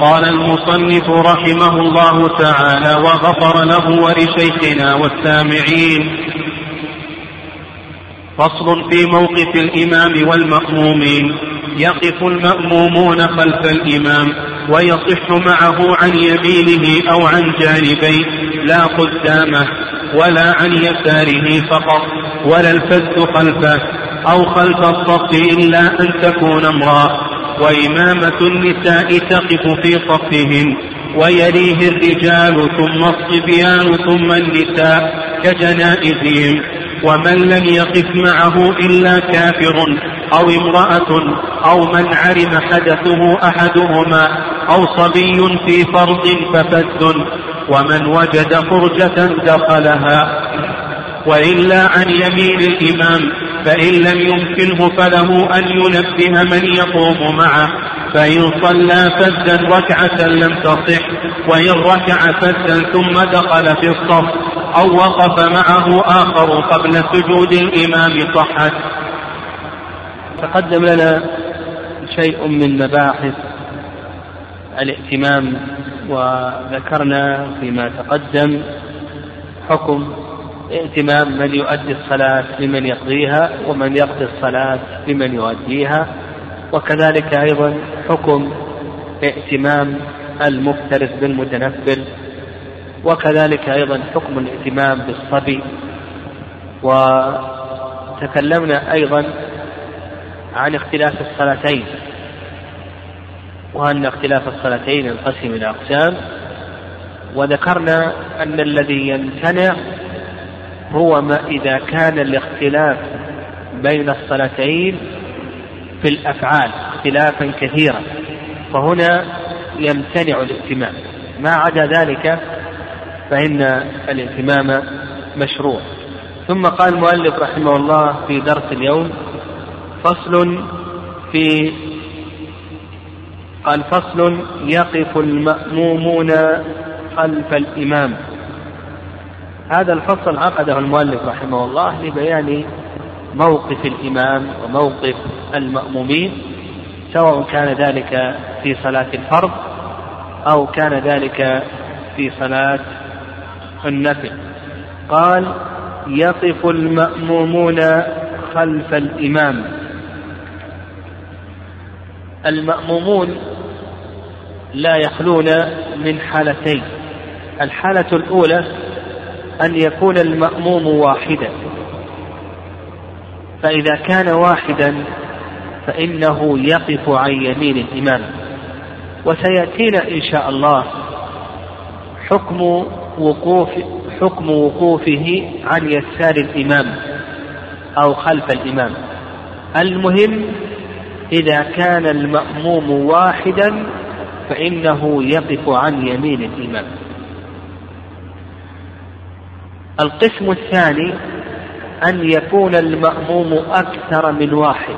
قال المصنف رحمه الله تعالى وغفر له ولشيخنا والسامعين. فصل في موقف الإمام والمأمومين. يقف المأمومون خلف الإمام ويصح معه عن يمينه أو عن جانبيه لا قدامه ولا عن يساره فقط ولا الفز خلفه أو خلف الصف إلا أن تكون امرأة. وإمامة النساء تقف في صفهم ويليه الرجال ثم الصبيان ثم النساء كجنائزهم. ومن لم يقف معه إلا كافر أو امرأة أو من علم حدثه أحدهما أو صبي في فرض ففز ومن وجد فرجة دخلها. وإلا عن يمين الإمام فإن لم يمكنه فله أن ينبه من يقوم معه. فإن صلى فزا ركعة لم تصح وإن ركع فزا ثم دخل في الصف أو وقف معه آخر قبل سجود الإمام صحت. تقدم لنا شيء من مباحث الائتمام وذكرنا فيما تقدم حكم ائتمام من يؤدي الصلاة لمن يقضيها ومن يقضي الصلاة لمن يؤديها. وكذلك أيضا حكم ائتمام المفترس بالمتنفل. وكذلك أيضا حكم الائتمام بالصبي. وتكلمنا أيضا عن اختلاف الصلاتين. وأن اختلاف الصلاتين ينقسم إلى أقسام. وذكرنا أن الذي يمتنع هو ما إذا كان الاختلاف بين الصلاتين في الأفعال اختلافا كثيرا. فهنا يمتنع الائتمام ما عدا ذلك فإن الائتمام مشروع. ثم قال المؤلف رحمه الله في درس اليوم فصل في قال فصل يقف المأمومون خلف الإمام. هذا الفصل عقده المؤلف رحمه الله لبيان موقف الإمام وموقف المأمومين سواء كان ذلك في صلاة الفرض أو كان ذلك في صلاة النفل. قال يقف المأمومون خلف الإمام. المأمومون لا يخلون من حالتين الحالة الأولى أن يكون المأموم واحدا. فإذا كان واحدا فإنه يقف عن يمين الإمام. وسيأتينا إن شاء الله حكم وقوف حكم وقوفه عن يسار الإمام أو خلف الإمام. المهم إذا كان المأموم واحدا فإنه يقف عن يمين الإمام. القسم الثاني أن يكون المأموم أكثر من واحد.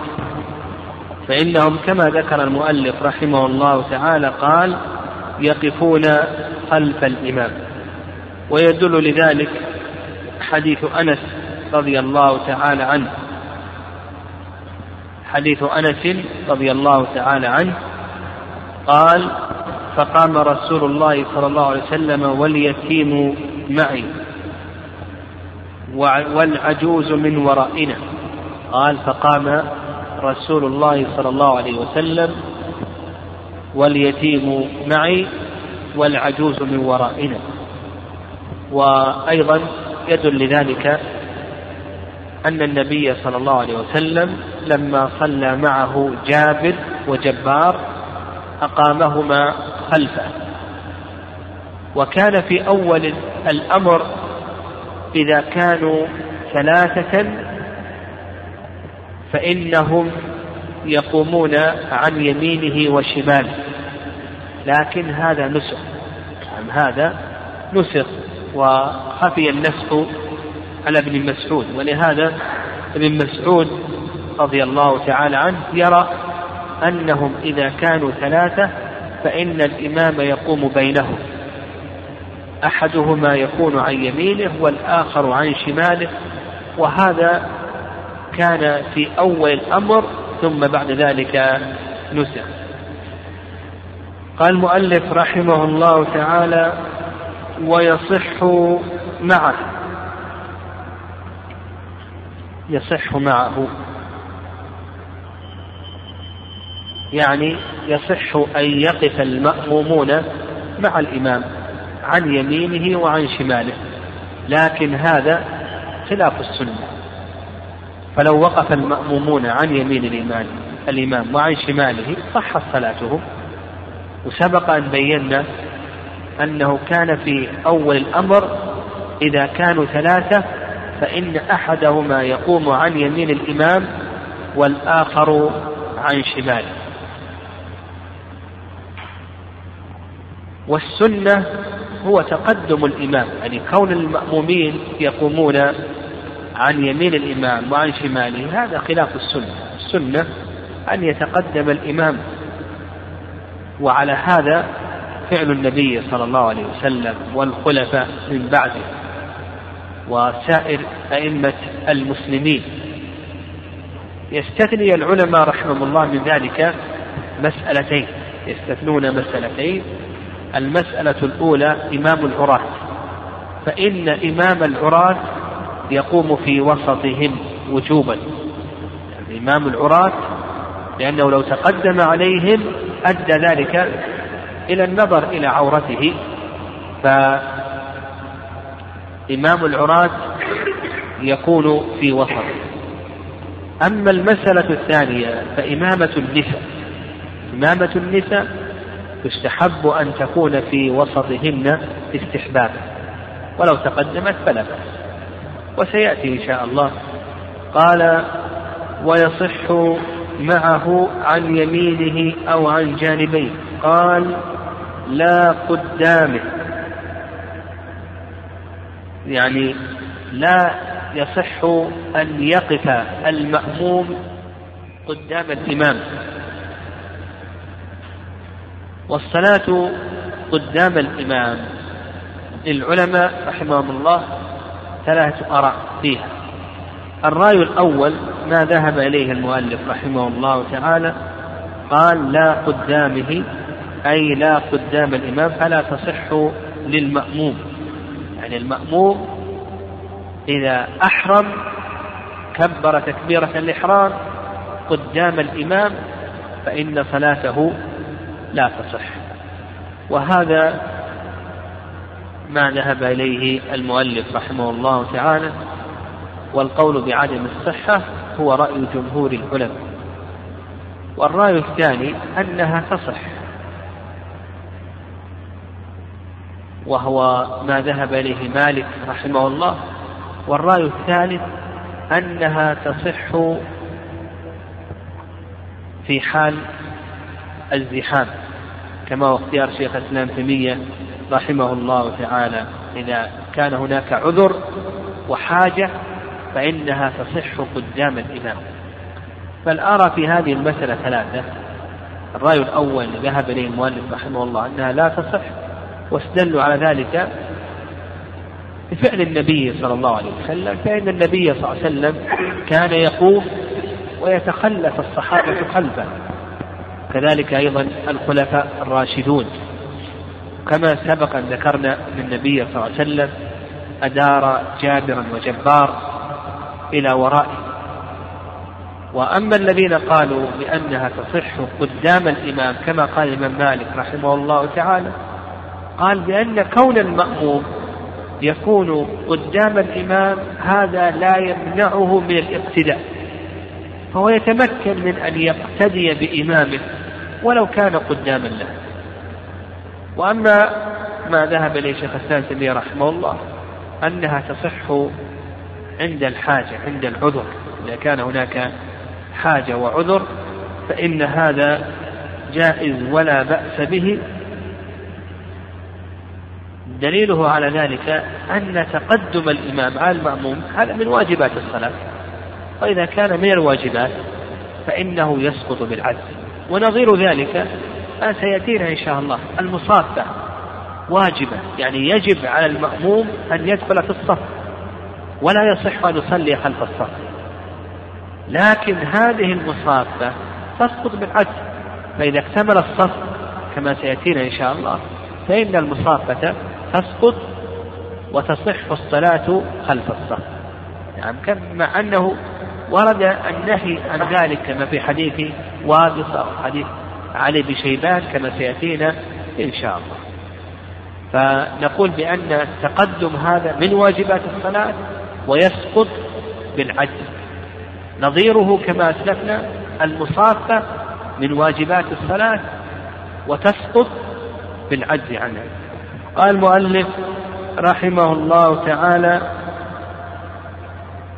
فإنهم كما ذكر المؤلف رحمه الله تعالى قال يقفون خلف الإمام. ويدل لذلك حديث أنس رضي الله تعالى عنه. حديث أنس رضي الله تعالى عنه قال فقام رسول الله صلى الله عليه وسلم واليتيم معي. والعجوز من ورائنا. قال فقام رسول الله صلى الله عليه وسلم واليتيم معي والعجوز من ورائنا. وأيضا يدل لذلك أن النبي صلى الله عليه وسلم لما صلى معه جابر وجبار أقامهما خلفه. وكان في أول الأمر إذا كانوا ثلاثة فإنهم يقومون عن يمينه وشماله. لكن هذا نسخ. نعم هذا نسخ. وخفي النسخ على ابن مسعود. ولهذا ابن مسعود رضي الله تعالى عنه يرى أنهم إذا كانوا ثلاثة فإن الإمام يقوم بينهم. أحدهما يكون عن يمينه والآخر عن شماله وهذا كان في أول الأمر ثم بعد ذلك نسخ. قال المؤلف رحمه الله تعالى ويصح معه. يصح معه. يعني يصح أن يقف المأمومون مع الإمام. عن يمينه وعن شماله لكن هذا خلاف السنة. فلو وقف المأمومون عن يمين الإمام الإمام وعن شماله صحت صلاتهم. وسبق أن بينا أنه كان في أول الأمر إذا كانوا ثلاثة فإن أحدهما يقوم عن يمين الإمام والآخر عن شماله. والسنة هو تقدم الإمام يعني كون المأمومين يقومون عن يمين الإمام وعن شماله هذا خلاف السنة. السنة أن يتقدم الإمام. وعلى هذا فعل النبي صلى الله عليه وسلم والخلفاء من بعده وسائر أئمة المسلمين. يستثني العلماء رحمهم الله من ذلك مسألتين. يستثنون مسألتين. المسألة الأولى إمام العراة فإن إمام العراة يقوم في وسطهم وجوبا. يعني إمام العراة لأنه لو تقدم عليهم أدى ذلك إلى النظر إلى عورته. فإمام العراة يكون في وسط. أما المسألة الثانية فإمامة النساء. إمامة النساء يستحب أن تكون في وسطهن استحبابا ولو تقدمت فلا بأس. وسيأتي إن شاء الله. قال ويصح معه عن يمينه أو عن جانبيه. قال لا قدامه. يعني لا يصح أن يقف المأموم قدام الإمام. والصلاة قدام الإمام. للعلماء رحمهم الله ثلاثة آراء فيها. الرأي الأول ما ذهب إليه المؤلف رحمه الله تعالى قال لا قدامه أي لا قدام الإمام فلا تصح للمأموم. يعني المأموم إذا أحرم كبر تكبيرة الإحرام قدام الإمام فإن صلاته لا تصح. وهذا ما ذهب إليه المؤلف رحمه الله تعالى والقول بعدم الصحة هو رأي جمهور العلماء. والرأي الثاني أنها تصح. وهو ما ذهب إليه مالك رحمه الله. والرأي الثالث أنها تصح في حال الزحام. كما هو اختيار شيخ الإسلام تيمية رحمه الله تعالى. إذا كان هناك عذر وحاجة فإنها تصح قدام الإمام. بل أرى في هذه المسألة ثلاثة. الرأي الأول ذهب إليه المؤلف رحمه الله أنها لا تصح واستدلوا على ذلك؟ بفعل النبي صلى الله عليه وسلم فإن النبي صلى الله عليه وسلم كان يقوم ويتخلف الصحابة خلفه كذلك أيضا الخلفاء الراشدون. كما سبق أن ذكرنا أن النبي صلى الله عليه وسلم أدار جابرا وجبار إلى ورائه. وأما الذين قالوا بأنها تصح قدام الإمام كما قال الإمام مالك رحمه الله تعالى قال بأن كون المأموم يكون قدام الإمام هذا لا يمنعه من الاقتداء فهو يتمكن من أن يقتدي بإمامه. ولو كان قداما له. وأما ما ذهب إليه شيخ الإسلام تيمية رحمه الله أنها تصح عند الحاجة عند العذر. إذا كان هناك حاجة وعذر فإن هذا جائز ولا بأس به. دليله على ذلك أن تقدم الإمام على المأموم هذا من واجبات الصلاة. وإذا كان من الواجبات فإنه يسقط بالعدل. ونظير ذلك ما سيأتينا إن شاء الله. المصافة واجبة يعني يجب على المأموم أن يدخل في الصف ولا يصح أن يصلي خلف الصف. لكن هذه المصافة تسقط بالعدل. فإذا اكتمل الصف كما سيأتينا إن شاء الله فإن المصافة تسقط وتصح الصلاة خلف الصف. نعم مع أنه ورد النهي عن ذلك كما في حديث وابص أو حديث علي بن شيبان كما سيأتينا إن شاء الله. فنقول بأن التقدم هذا من واجبات الصلاة ويسقط بالعجز. نظيره كما أسلفنا المصافة من واجبات الصلاة وتسقط بالعجز عنها. قال المؤلف رحمه الله تعالى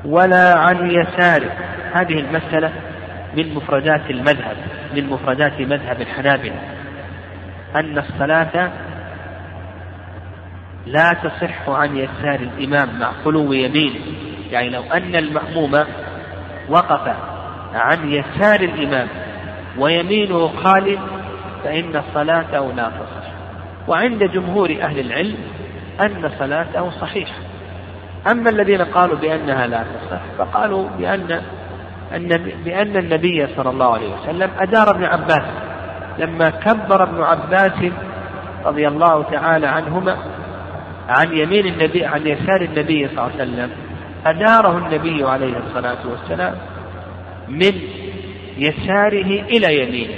ولا عن يساره هذه المسألة من مفردات المذهب من مفردات مذهب الحنابلة. أن الصلاة لا تصح عن يسار الإمام مع خلو يمينه. يعني لو أن المأموم وقف عن يسار الإمام ويمينه خال فإن صلاته لا تصح. وعند جمهور أهل العلم أن صلاته صحيحة. أما الذين قالوا بأنها لا تصح فقالوا بأن بأن النبي صلى الله عليه وسلم أدار ابن عباس لما كبر ابن عباس رضي الله تعالى عنهما عن يمين النبي عن يسار النبي صلى الله عليه وسلم أداره النبي عليه الصلاة والسلام من يساره إلى يمينه.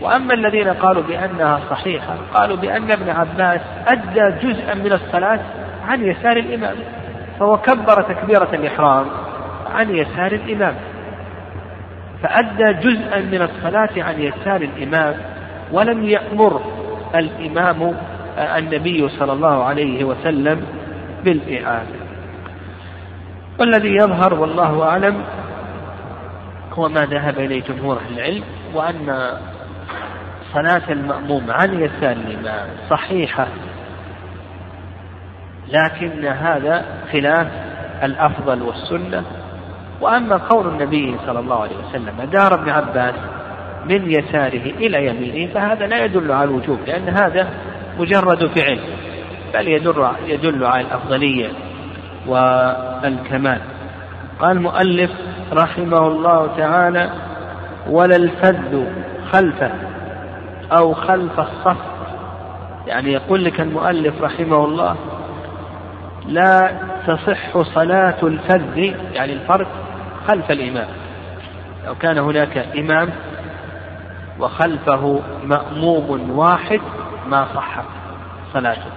وأما الذين قالوا بأنها صحيحة قالوا بأن ابن عباس أدى جزءا من الصلاة عن يسار الإمام. فهو كبر تكبيرة الإحرام عن يسار الإمام. فأدى جزءا من الصلاة عن يسار الإمام ولم يأمر الإمام النبي صلى الله عليه وسلم بالإعادة. والذي يظهر والله أعلم هو ما ذهب إليه جمهور أهل العلم وأن صلاة المأموم عن يسار الإمام صحيحة. لكن هذا خلاف الأفضل والسنة. وأما قول النبي صلى الله عليه وسلم دار ابن عباس من يساره إلى يمينه فهذا لا يدل على الوجوب لأن هذا مجرد فعل بل يدل يدل على الأفضلية والكمال. قال المؤلف رحمه الله تعالى ولا الفذ خلفه أو خلف الصف. يعني يقول لك المؤلف رحمه الله لا تصح صلاة الفذ يعني الفرد خلف الإمام. لو كان هناك إمام وخلفه مأموم واحد ما صحت صلاته.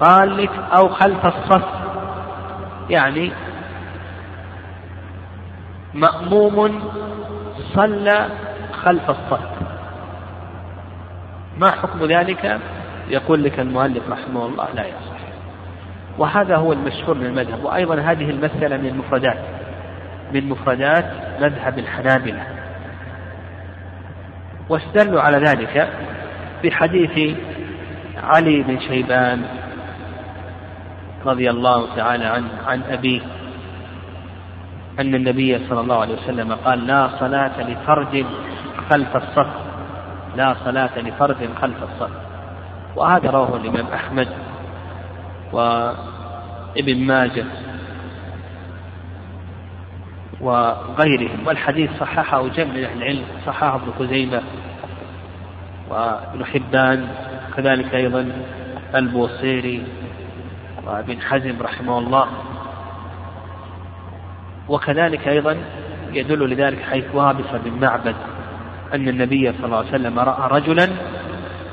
قال لك أو خلف الصف يعني مأموم صلى خلف الصف. ما حكم ذلك؟ يقول لك المؤلف رحمه الله لا يصح. وهذا هو المشهور من المذهب وأيضا هذه المسألة من المفردات من مفردات مذهب الحنابلة. واستدلوا على ذلك بحديث علي بن شيبان رضي الله تعالى عنه عن أبيه أن النبي صلى الله عليه وسلم قال لا صلاة لفرد خلف الصف لا صلاة لفرد خلف الصف. وهذا رواه الإمام أحمد. وابن ماجه وغيرهم والحديث صححه جمع أهل العلم صححه ابن خزيمة وابن حبان كذلك أيضا البوصيري وابن حزم رحمه الله. وكذلك أيضا يدل لذلك حيث وابص بن معبد أن النبي صلى الله عليه وسلم رأى رجلا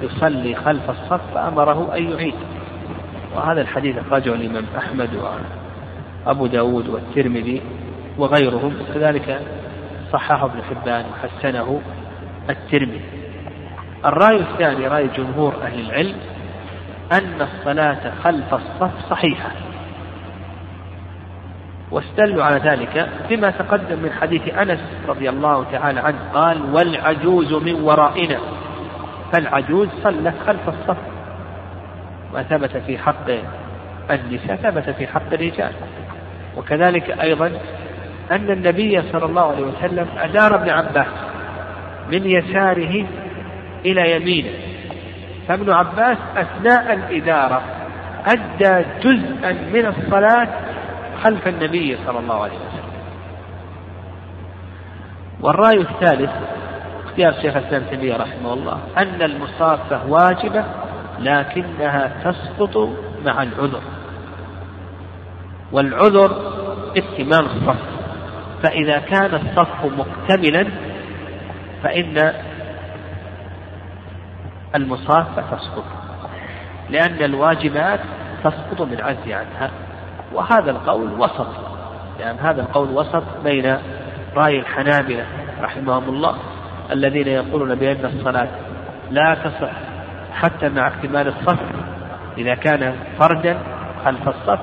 يصلي خلف الصف فأمره أن يعيد. وهذا الحديث أخرجه الإمام أحمد وأبو داود والترمذي وغيرهم وكذلك صححه ابن حبان وحسنه الترمذي. الرأي الثاني رأي جمهور أهل العلم أن الصلاة خلف الصف صحيحة. واستدلوا على ذلك بما تقدم من حديث أنس رضي الله تعالى عنه قال والعجوز من ورائنا. فالعجوز صلت خلف الصف. ما ثبت في حق النساء ثبت في حق الرجال. وكذلك أيضا أن النبي صلى الله عليه وسلم أدار ابن عباس من يساره إلى يمينه. فابن عباس أثناء الإدارة أدى جزءا من الصلاة خلف النبي صلى الله عليه وسلم. والرأي الثالث واختيار شيخ الإسلام تيمية رحمه الله أن المصافة واجبة لكنها تسقط مع العذر. والعذر اكتمال الصف فإذا كان الصف مكتملا فإن المصافة تسقط. لأن الواجبات تسقط بالعجز عنها. وهذا القول وسط. لأن هذا القول وسط بين رأي الحنابلة رحمهم الله الذين يقولون بأن الصلاة لا تصح. حتى مع اكتمال الصف إذا كان فردا خلف الصف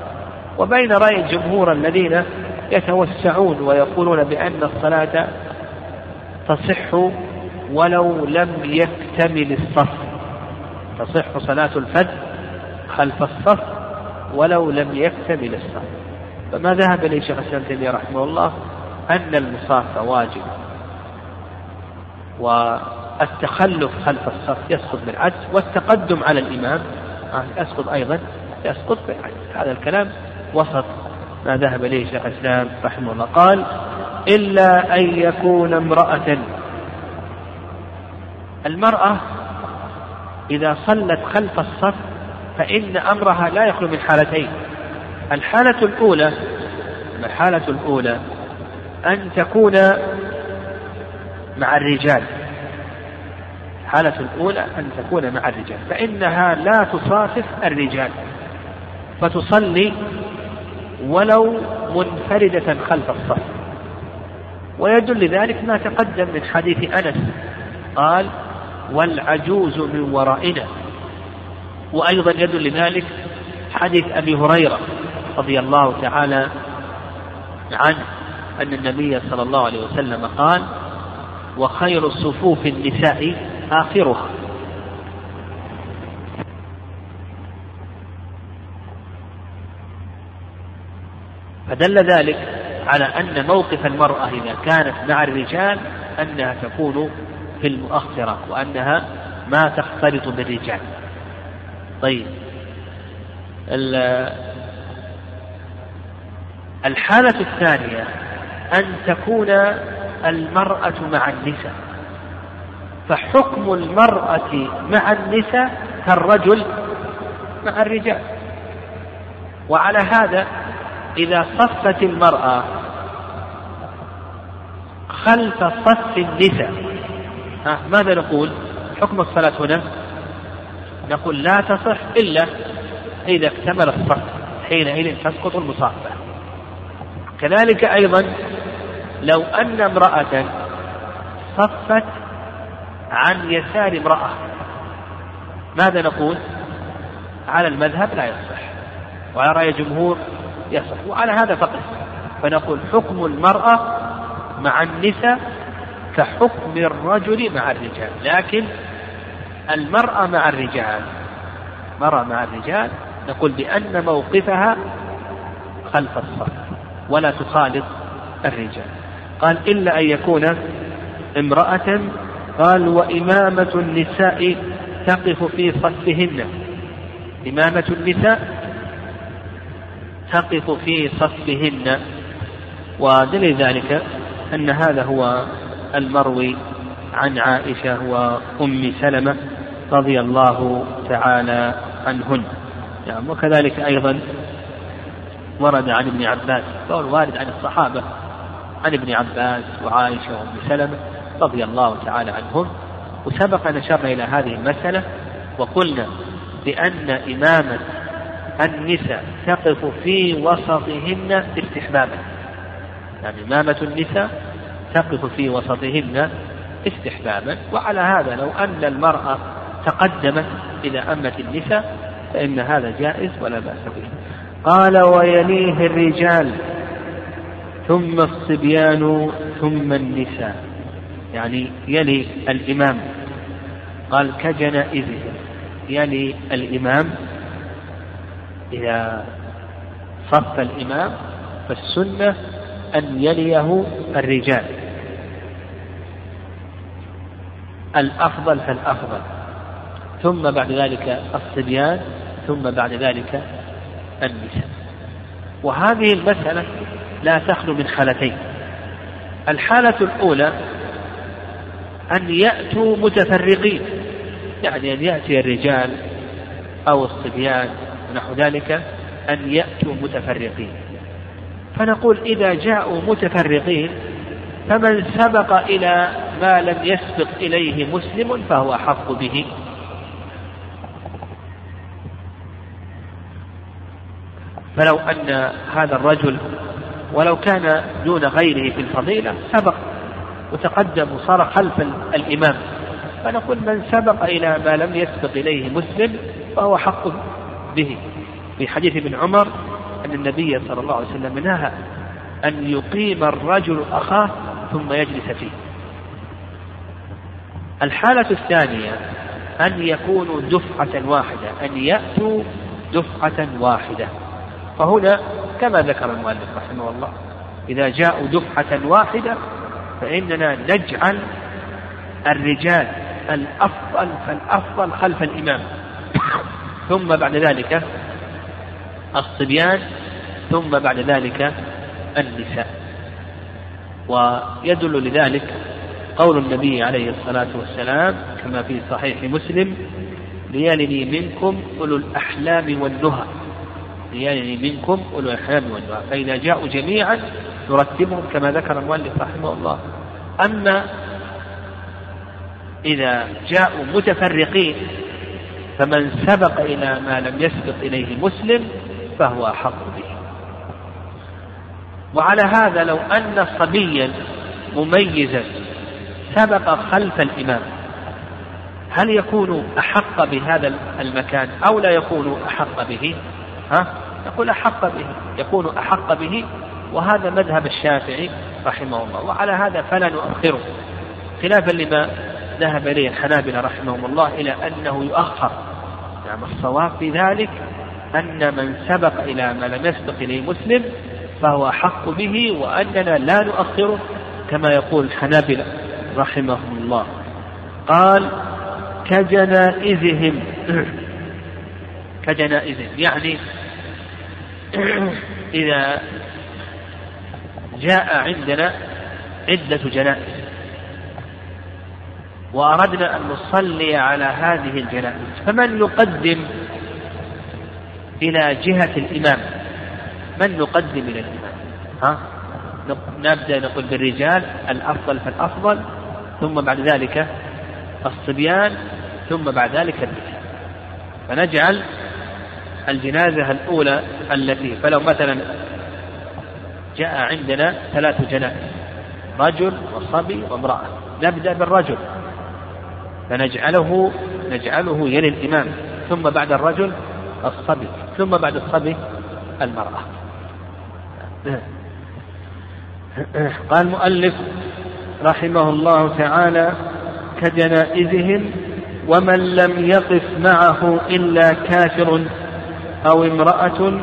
وبين رأي الجمهور الذين يتوسعون ويقولون بأن الصلاة تصح ولو لم يكتمل الصف تصح صلاة الفجر خلف الصف ولو لم يكتمل الصف فما ذهب إليه شيخ الإسلام تيمية رحمه الله؟ أن المصافة واجب. والتخلف خلف الصف يسقط بالعجز والتقدم على الإمام. يسقط أيضا يسقط بالعجز هذا الكلام وسط ما ذهب إليه شيخ الإسلام رحمه الله. قال إلا أن يكون امرأة. المرأة إذا صلت خلف الصف فإن أمرها لا يخلو من حالتين. الحالة الأولى الحالة الأولى أن تكون مع الرجال. الحالة الأولى أن تكون مع الرجال فإنها لا تصافف الرجال فتصلي ولو منفردة خلف الصف. ويدل لذلك ما تقدم من حديث أنس قال والعجوز من ورائنا. وأيضا يدل لذلك حديث أبي هريرة رضي الله تعالى عنه أن النبي صلى الله عليه وسلم قال وخير صفوف النساء آخرها. فدل ذلك على أن موقف المرأة إذا كانت مع الرجال أنها تكون في المؤخرة وأنها ما تختلط بالرجال. طيب. الحالة الثانية أن تكون المرأة مع النساء. فحكم المرأة مع النساء كالرجل مع الرجال. وعلى هذا إذا صفت المرأة خلف صف النساء ها ماذا نقول؟ حكم الصلاة هنا؟ نقول لا تصح إلا إذا اكتمل الصف حينئذ تسقط المصافة. كذلك أيضا لو أن امرأة صفت عن يسار امرأة. ماذا نقول؟ على المذهب لا يصح وعلى رأي الجمهور يصح وعلى هذا فقط. فنقول حكم المرأة مع النساء كحكم الرجل مع الرجال لكن المرأة مع الرجال. مرأة مع الرجال نقول بأن موقفها خلف الصف ولا تخالط الرجال. قال إلا أن يكون امرأة قال وإمامة النساء تقف في صفهن. إمامة النساء تقف في صفهن. ودليل ذلك أن هذا هو المروي عن عائشة وأم سلمة رضي الله تعالى عنهن. يعني وكذلك أيضا ورد عن ابن عباس قول وارد عن الصحابة عن ابن عباس وعائشة وأم سلمة. رضي الله تعالى عنهم وسبق أن أشرنا إلى هذه المسألة وقلنا بأن إمامة النساء تقف في وسطهن استحبابا. يعني إمامة النساء تقف في وسطهن استحبابا. وعلى هذا لو أن المرأة تقدمت إلى أمة النساء فإن هذا جائز ولا بأس به. قال ويليه الرجال ثم الصبيان ثم النساء. يعني يلي الإمام. قال كجنائزه يلي الإمام إذا صف الإمام فالسنة أن يليه الرجال. الأفضل فالأفضل. ثم بعد ذلك الصبيان ثم بعد ذلك النساء. وهذه المسألة لا تخلو من حالتين الحالة الأولى أن يأتوا متفرقين. يعني أن يأتي الرجال أو الصبيان ونحو ذلك أن يأتوا متفرقين. فنقول إذا جاءوا متفرقين فمن سبق إلى ما لم يسبق إليه مسلم فهو أحق به. فلو أن هذا الرجل ولو كان دون غيره في الفضيلة سبق. وتقدم وصار خلف الإمام. فنقول من سبق إلى ما لم يسبق إليه مسلم فهو حق به. في حديث ابن عمر أن النبي صلى الله عليه وسلم نهى أن يقيم الرجل أخاه ثم يجلس فيه. الحالة الثانية أن يكونوا دفعة واحدة أن يأتوا دفعة واحدة. فهنا كما ذكر المؤلف رحمه الله إذا جاءوا دفعة واحدة فإننا نجعل الرجال الأفضل فالأفضل خلف الإمام. ثم بعد ذلك الصبيان ثم بعد ذلك النساء. ويدل لذلك قول النبي عليه الصلاة والسلام كما في صحيح مسلم ليلني منكم أولو الأحلام والنهى. ليلني منكم أولو الأحلام والنهى. فإذا جاءوا جميعا نرتبهم كما ذكر المؤلف رحمه الله. أما إذا جاءوا متفرقين فمن سبق إلى ما لم يسبق إليه مسلم فهو أحق به. وعلى هذا لو أن صبيا مميزا سبق خلف الإمام هل يكون أحق بهذا المكان أو لا يكون أحق به؟ ها؟ نقول أحق به يكون أحق به وهذا مذهب الشافعي رحمه الله. وعلى هذا فلا نؤخره. خلافا لما ذهب إليه الحنابلة رحمهم الله إلى أنه يؤخر. نعم الصواب في ذلك أن من سبق إلى ما لم يسبق إليه مسلم فهو أحق به وأننا لا نؤخره كما يقول الحنابلة رحمهم الله. قال كجنائزهم. كجنائزهم. يعني إذا جاء عندنا عدة جنائز. وأردنا أن نصلي على هذه الجنائز. فمن نقدم إلى جهة الإمام؟ من نقدم إلى الإمام؟ ها؟ نبدأ نقول بالرجال الأفضل فالأفضل ثم بعد ذلك الصبيان ثم بعد ذلك النساء فنجعل الجنازة الأولى التي فلو مثلا جاء عندنا ثلاث جنائز رجل وصبي وامرأة نبدأ بالرجل. فنجعله نجعله يلي الإمام ثم بعد الرجل الصبي ثم بعد الصبي المرأة. قال المؤلف رحمه الله تعالى كجنائزهم ومن لم يقف معه إلا كافر أو امرأة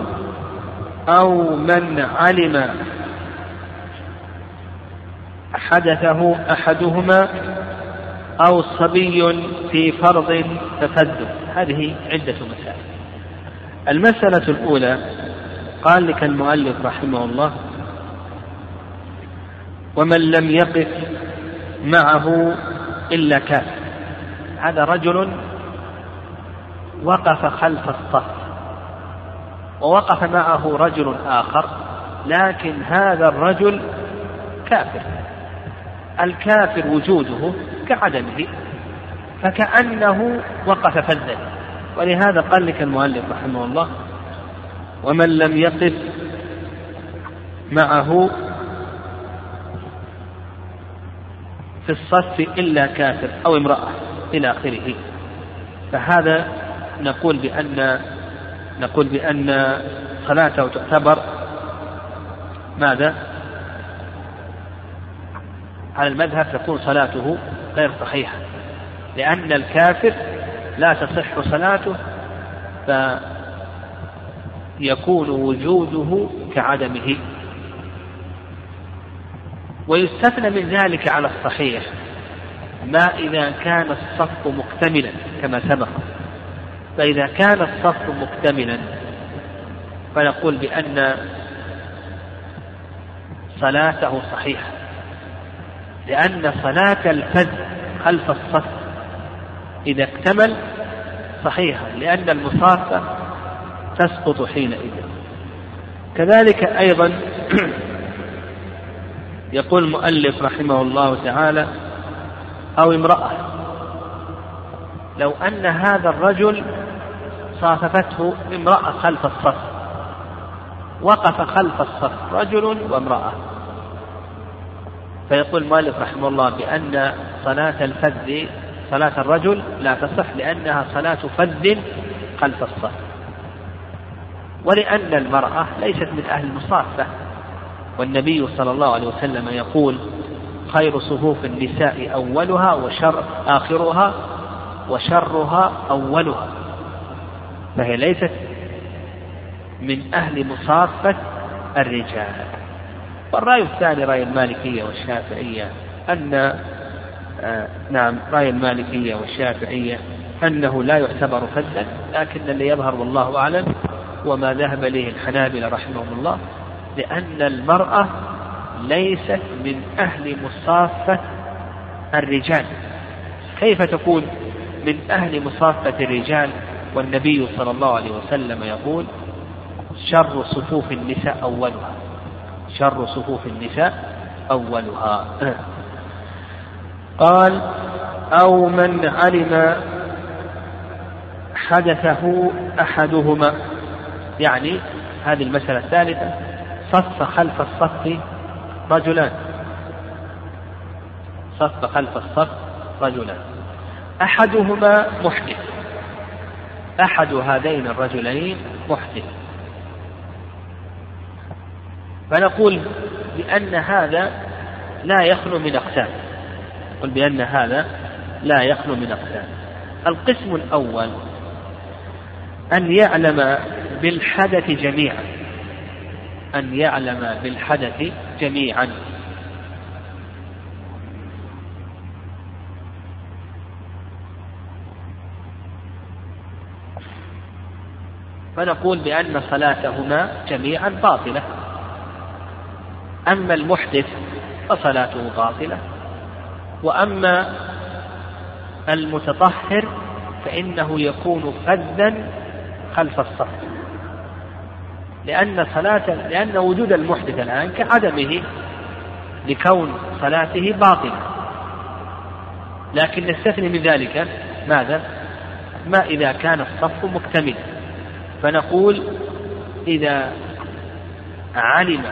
أو من علم حدثه أحدهما أو صبي في فرض تقدم هذه عدة مسائل. المسألة الأولى قال لك المؤلف رحمه الله ومن لم يقف معه إلا كافر. هذا رجل وقف خلف الصف ووقف معه رجل آخر لكن هذا الرجل كافر. الكافر وجوده كعدمه فكأنه وقف فذا. ولهذا قال لك المؤلف رحمه الله ومن لم يقف معه في الصف إلا كافر أو امرأة إلى آخره. فهذا نقول بأن نقول بأن صلاته تعتبر ماذا؟ على المذهب تكون صلاته غير صحيحة. لأن الكافر لا تصح صلاته فيكون وجوده كعدمه. ويستثنى من ذلك على الصحيح ما إذا كان الصف مكتملا كما سبق. فإذا كان الصف مكتملا فنقول بأن صلاته صحيحة. لأن صلاة الفذ خلف الصف إذا اكتمل صحيحة لأن المصافة تسقط حينئذ. كذلك أيضا يقول المؤلف رحمه الله تعالى أو امرأة لو أن هذا الرجل صاففته امرأة خلف الصف. وقف خلف الصف رجل وامرأة. فيقول المؤلف رحمه الله بأن صلاة الفذ صلاة الرجل لا تصح لأنها صلاة فذ خلف الصف. ولأن المرأة ليست من أهل المصافة. والنبي صلى الله عليه وسلم يقول خير صفوف النساء أولها وشر آخرها وشرها أولها. فهي ليست من أهل مصافة الرجال. والرأي الثاني رأي المالكية والشافعية أن آه نعم رأي المالكية والشافعية أنه لا يعتبر فدا لكن اللي يظهر والله أعلم وما ذهب إليه الحنابلة رحمهم الله لأن المرأة ليست من أهل مصافة الرجال. كيف تكون من أهل مصافة الرجال؟ والنبي صلى الله عليه وسلم يقول شر صفوف النساء أولها. شر صفوف النساء أولها. قال أو من علم حدثه أحدهما. يعني هذه المسألة الثالثة صف خلف الصف رجلان. صف خلف الصف رجلان. أحدهما محدث. أحد هذين الرجلين محدث. فنقول بأن هذا لا يخلو من أقسام. قل بأن هذا لا يخلو من أقسام. القسم الأول أن يعلم بالحدث جميعا. أن يعلم بالحدث جميعا. فنقول بأن صلاتهما جميعا باطلة. أما المحدث فصلاته باطلة. وأما المتطهر فإنه يكون فذا خلف الصف. لأن صلاة لأن وجود المحدث الآن كعدمه لكون صلاته باطلة. لكن نستثني من ذلك ماذا؟ ما إذا كان الصف مكتملا. فنقول إذا علم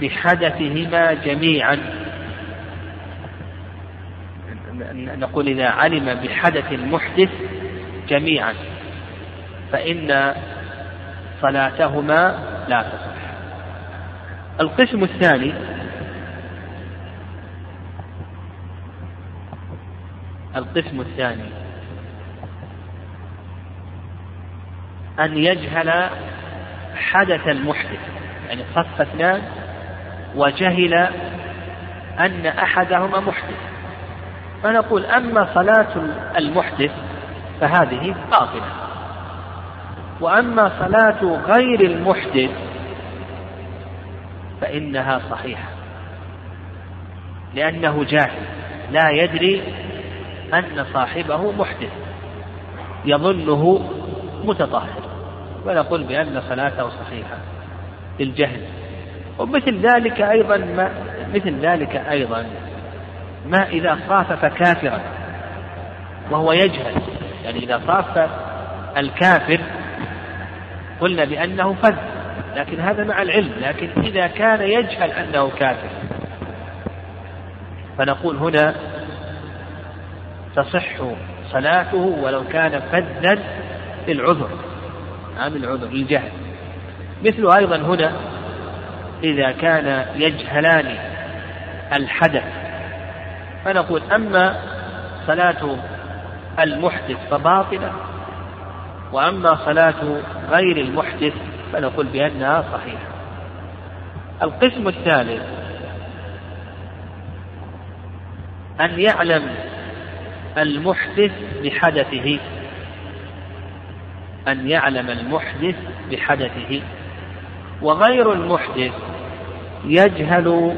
بحدثهما جميعا نقول إذا علم بحدث المحدث جميعا فإن صلاتهما لا تصح. القسم الثاني القسم الثاني أن يجهل حدث المحدث يعني صف اثنان وجهل أن أحدهما محدث. فنقول أما صلاة المحدث فهذه باطلة. وأما صلاة غير المحدث فإنها صحيحة لأنه جاهل لا يدري أن صاحبه محدث يظنه متطهر. ونقول بأن صلاته صحيحة للجهل. ومثل ذلك أيضا ما مثل ذلك أيضا ما إذا صافف كافرا وهو يجهل. يعني إذا صاف الكافر قلنا بأنه فذ لكن هذا مع العلم. لكن إذا كان يجهل أنه كافر فنقول هنا تصح صلاته ولو كان فذا للعذر. نعم العذر للجهل. مثل أيضا هنا إذا كان يجهلان الحدث فنقول أما صلاة المحدث فباطلة وأما صلاة غير المحدث فنقول بأنها صحيحة. القسم الثالث أن يعلم المحدث بحدثه أن يعلم المحدث بحدثه. وغير المحدث يجهل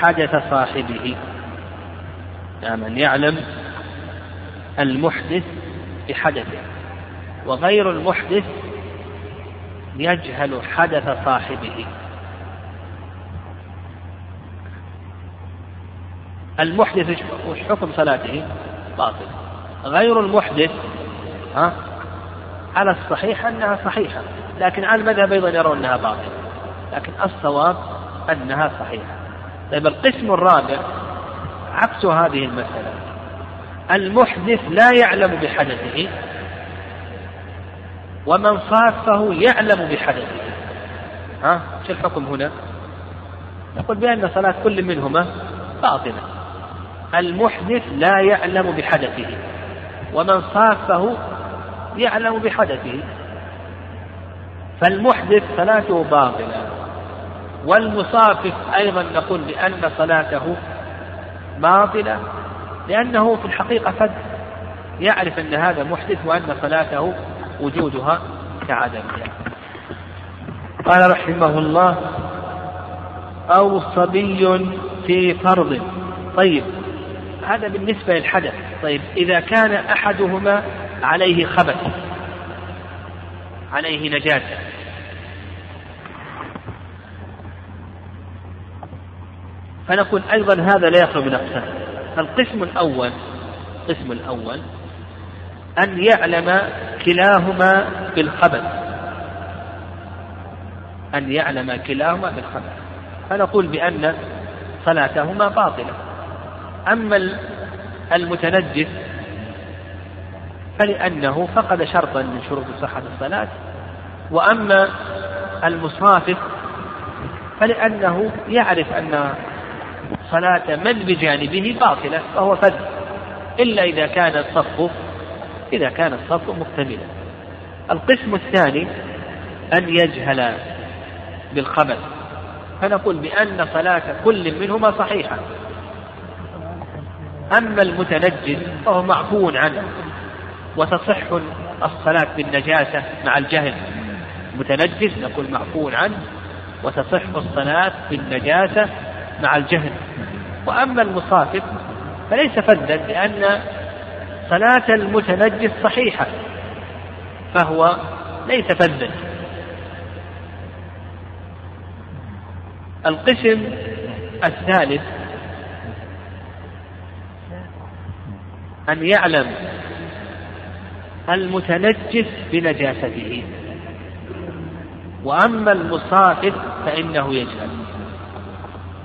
حدث صاحبه. أن يعلم المحدث بحدثه. وغير المحدث يجهل حدث صاحبه. المحدث وش حكم صلاته؟ باطل. غير المحدث ها؟ على الصحيح أنها صحيحة لكن على المذهب أيضا يرون أنها باطلة. لكن الصواب أنها صحيحة. طيب القسم الرابع عكس هذه المسألة. المحدث لا يعلم بحدثه ومن صافه يعلم بحدثه. ها؟ شو الحكم هنا؟ نقول بأن صلاة كل منهما باطلة. المحدث لا يعلم بحدثه ومن صافه يعلم بحدثه. فالمحدث صلاته باطلة. والمصافف أيضا نقول بأن صلاته باطلة لأنه في الحقيقة قد يعرف أن هذا محدث وأن صلاته وجودها كعدمها قال رحمه الله أو صبي في فرض. طيب هذا بالنسبة للحدث. طيب إذا كان أحدهما عليه خبث عليه نجاسة فنقول أيضا هذا لا يخلو من أقسام. القسم الأول القسم الأول أن يعلم كلاهما بالخبث أن يعلم كلاهما بالخبث فنقول بأن صلاتهما باطلة. أما المتنجس فلأنه فقد شرطا من شروط صحة الصلاة وأما المصافف فلأنه يعرف أن صلاة من بجانبه باطلة فهو فذ إلا إذا كان الصف إذا كان الصف مكتملا. القسم الثاني أن يجهل بالخبث فنقول بأن صلاة كل منهما صحيحة. أما المتنجس فهو معفو عنه. وتصح الصلاة بالنجاسة مع الجهل. متنجس نقول معفو عنه. وتصح الصلاة بالنجاسة مع الجهل. وأما المصافف فليس فدا لأن صلاة المتنجس صحيحة. فهو ليس فدا القسم الثالث أن يعلم المتنجس بنجاسته. وأما المصافف فإنه يجهل.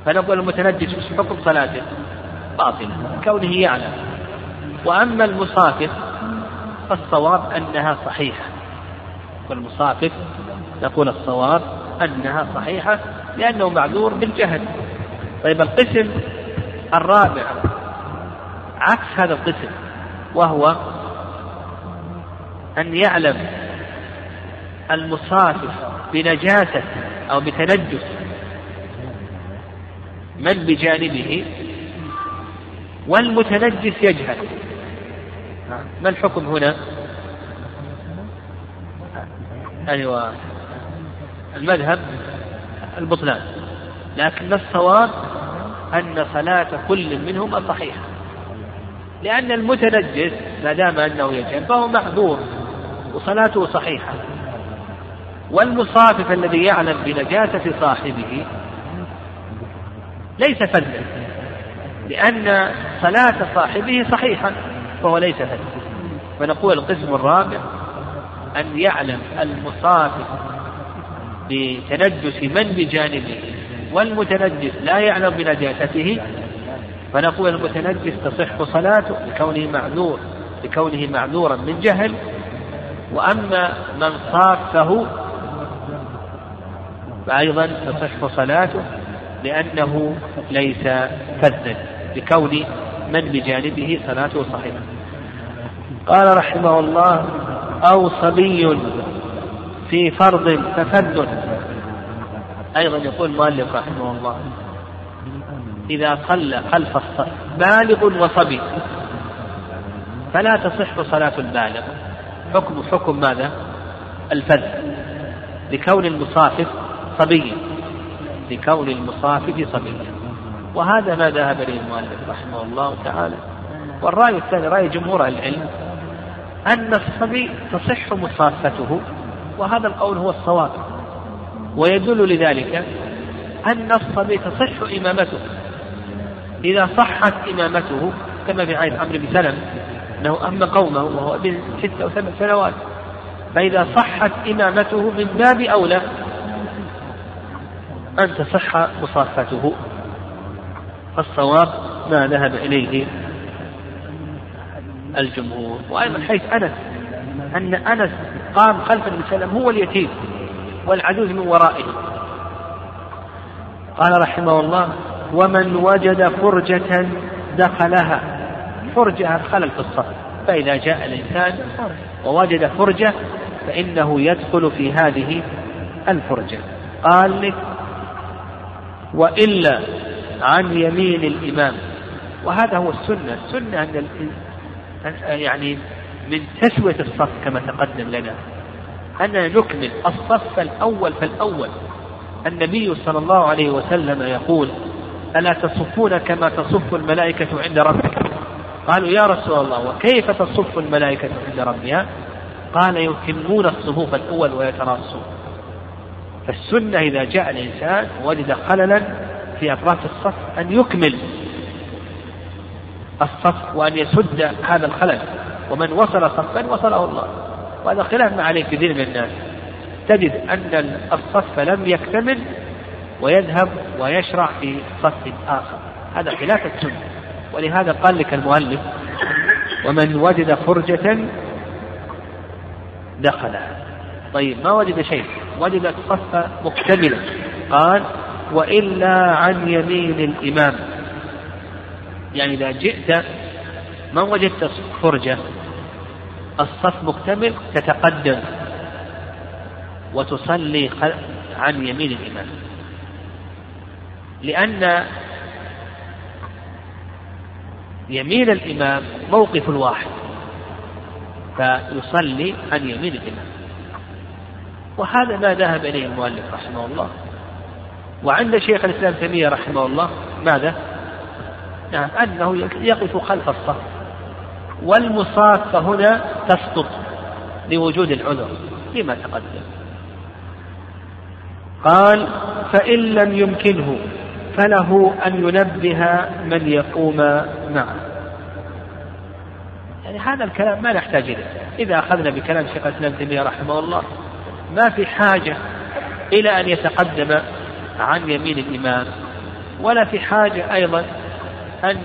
فنقول المتنجس في حكم صلاته. باطلة كونه يعلم. وأما المصافف فالصواب أنها صحيحة. والمصافف نقول الصواب أنها صحيحة لأنه معذور بالجهل. طيب القسم الرابع عكس هذا القسم وهو أن يعلم المصافف بنجاسة أو بتنجس من بجانبه؟ والمتنجس يجهل. ما الحكم هنا؟ أيوة. المذهب البطلان. لكن الصواب أن صلاة كل منهما صحيحة. لأن المتنجس ما دام أنه يجهل فهو محذور. وصلاته صحيحة. والمصافف الذي يعلم بنجاسة صاحبه ليس فذا لأن صلاة صاحبه صحيحة فهو ليس فذا. فنقول القسم الرابع أن يعلم المصافف بتنجس من بجانبه والمتنجس لا يعلم بنجاسته فنقول المتنجس تصح صلاته لكونه معذور لكونه معذورا من جهل وأما من صافه فأيضا تصح صلاته لأنه ليس فذا لكون من بجانبه صلاته صحيحة. قال رحمه الله أو صبي في فرض ففذ أيضا يقول المؤلف رحمه الله إذا صلى خلف الصف بالغ وصبي فلا تصح صلاة البالغ. حكم حكم ماذا؟ الفذ. لكون المصافف صبيا. لكون المصافف صبيا. وهذا ما ذهب إليه المؤلف رحمه الله تعالى. والرأي الثاني رأي جمهور العلم أن الصبي تصح مصافته وهذا القول هو الصواب. ويدل لذلك أن الصبي تصح إمامته. إذا صحت إمامته كما في عين عمرو بن سلم أنه أما قومه وهو ابن ست أو سبع سنوات فإذا صحت إمامته من باب أولى. أن تصح مصافته. فالصواب ما ذهب إليه الجمهور. وأيضا حيث أنس أن أنس قام خلف النبي صلى هو اليتيم والعجوز من ورائه. قال رحمه الله ومن وجد فرجة دخلها فرجة الخلل في الصف فإذا جاء الإنسان ووجد فرجة فإنه يدخل في هذه الفرجة. قال لك وإلا عن يمين الإمام. وهذا هو السنة. السنة أن يعني من تسوية الصف كما تقدم لنا. أننا نكمل الصف الأول فالأول. النبي صلى الله عليه وسلم يقول ألا تصفون كما تصف الملائكة عند ربك؟ قالوا يا رسول الله وكيف تصف الملائكة عند ربها؟ قال يتمون الصفوف الأول ويتراصون فالسنة إذا جاء الإنسان وجد خللا في أطراف الصف أن يكمل الصف وأن يسد هذا الخلل. ومن وصل صفا وصله الله. وهذا خلاف ما عليه كثير من الناس. تجد أن الصف لم يكتمل ويذهب ويشرع في صف آخر. هذا خلاف السنة. ولهذا قال لك المؤلف ومن وجد فرجة دخلها. طيب ما وجد شيء؟ وجد الصف مكتملا. قال وإلا عن يمين الإمام. يعني إذا جئت ما وجدت فرجة الصف مكتمل تتقدم. وتصلي عن يمين الإمام. لأن يمين الإمام موقف واحد فيصلي عن يمين الإمام. وهذا ما ذهب إليه المؤلف رحمه الله. وعند شيخ الإسلام تيمية رحمه الله ماذا؟ نعم أنه يقف خلف الصف والمصافة هنا تسقط لوجود العذر فيما تقدم. قال فإن لم يمكنه فله أن ينبه من يقوم معه. يعني هذا الكلام ما نحتاج إليه. إذا أخذنا بكلام شيخ الإسلام تيمية رحمه الله ما في حاجة إلى أن يتقدم عن يمين الإمام ولا في حاجة أيضا أن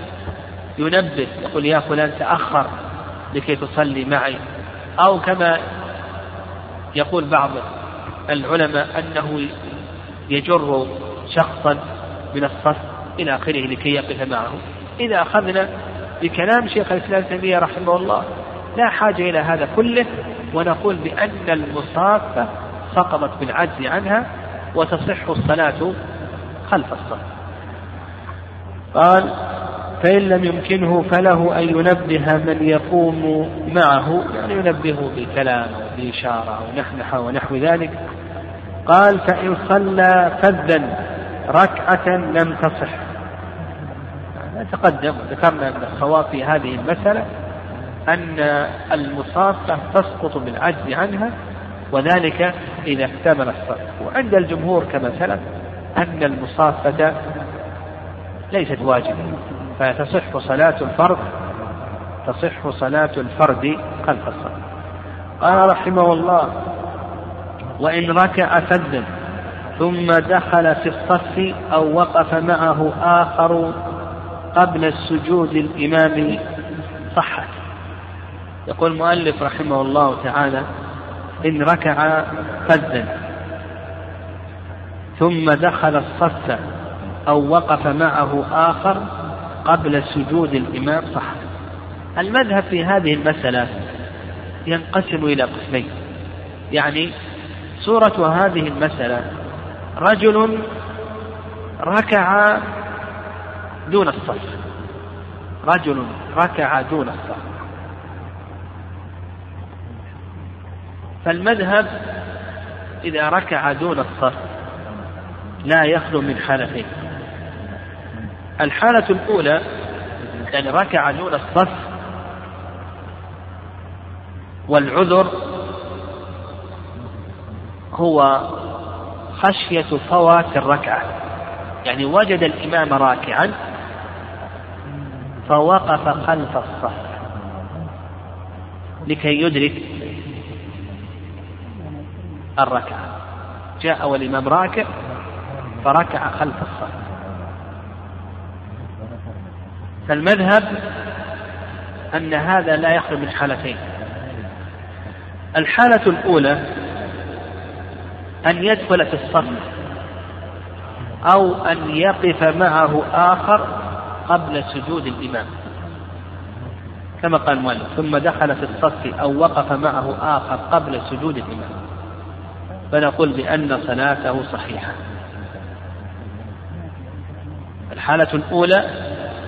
ينبه يقول يا فلان تأخر لكي تصلي معي. أو كما يقول بعض العلماء أنه يجر شخصا من الصف إلى آخره لكي يقف معه. إذا أخذنا بكلام شيخ الإسلام تيمية رحمه الله لا حاجة إلى هذا كله ونقول بأن المصافة سقطت بالعجز عنها وتصح الصلاة خلف الصف قال فإن لم يمكنه فله أن ينبه من يقوم معه يعني ينبهه بكلام أو بإشارة أو نحنحة ونحو ذلك. قال فإن صلى فذا ركعة لم تصح. تقدم ذكرنا أن الصواب في هذه المسألة أن المصافة تسقط بالعجز عنها وذلك إذا اكتمل الصف وعند الجمهور كما سلف أن المصافة ليست واجبة فتصح صلاة الفرد تصح صلاة الفرد خلف الصف قال رحمه الله وإن ركع فذ ثم دخل في الصف أو وقف معه آخر قبل السجود الإمام صحت يقول المؤلف رحمه الله تعالى إن ركع فذا ثم دخل الصف أو وقف معه آخر قبل سجود الإمام صح المذهب في هذه المسألة ينقسم إلى قسمين. يعني صورة هذه المسألة رجل ركع دون الصف. رجل ركع دون الصف. فالمذهب إذا ركع دون الصف لا يخلو من حالتين. الحالة الأولى يعني ركع دون الصف والعذر هو خشية فوات الركعة. يعني وجد الإمام راكعا فوقف خلف الصف. لكي يدرك الركعة. جاء والإمام راكع فركع خلف الصف. فالمذهب أن هذا لا يخلو من حالتين الحالة الأولى أن يدخل في الصف أو أن يقف معه آخر قبل سجود الإمام. كما قال المؤلف ثم دخل في الصف أو وقف معه آخر قبل سجود الإمام. فنقول بأن صلاته صحيحة. الحالة الأولى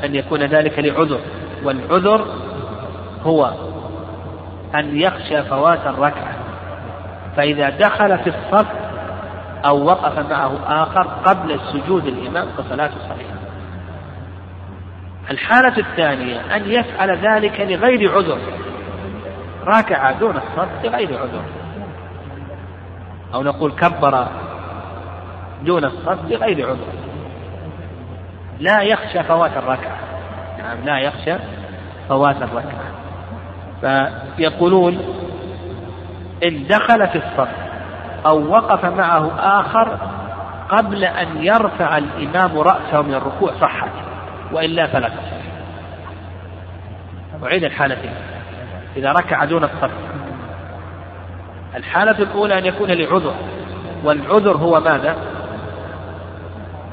أن يكون ذلك لعذر والعذر هو أن يخشى فوات الركعة. فإذا دخل في الصف أو وقف معه آخر قبل سجود الإمام فصلاته صحيحة. الحالة الثانية أن يفعل ذلك لغير عذر. راكع دون الصف لغير عذر. أو نقول كبر دون الصف لغير عذر. لا يخشى فوات الركعة. نعم لا يخشى فوات الركعة. فيقولون إن دخل في الصف أو وقف معه آخر قبل أن يرفع الإمام رأسه من الركوع صحت وإلا فلا تصح أعيد الحالتين إذا ركع دون الصف. الحالة الأولى أن يكون لعذر. والعذر هو ماذا؟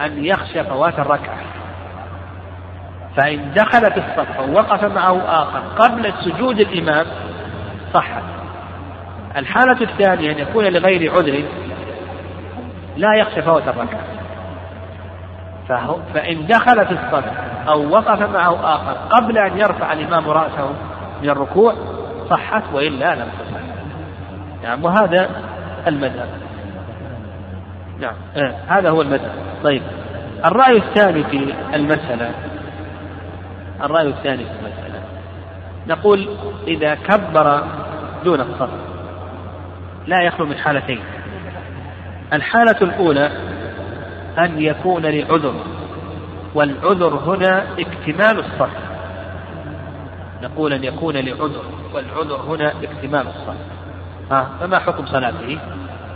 أن يخشى فوات الركعة. فإن دخل في الصف أو وقف معه آخر قبل سجود الإمام صحت الحالة الثانية أن يكون لغير عذر لا يخشى فوت الركعة. فإن دخل في الصف أو وقف معه آخر قبل أن يرفع الإمام رأسه من الركوع صحت وإلا لم تصح. نعم وهذا المذهب. نعم آه هذا هو المذهب. طيب الرأي الثاني في المسألة الرأي الثاني في المسألة. نقول إذا كبر دون الصف لا يخلو من حالتين. الحالة الأولى أن يكون لعذر والعذر هنا اكتمال الصف نقول أن يكون لعذر والعذر هنا اكتمال الصف ها فما حكم صلاته؟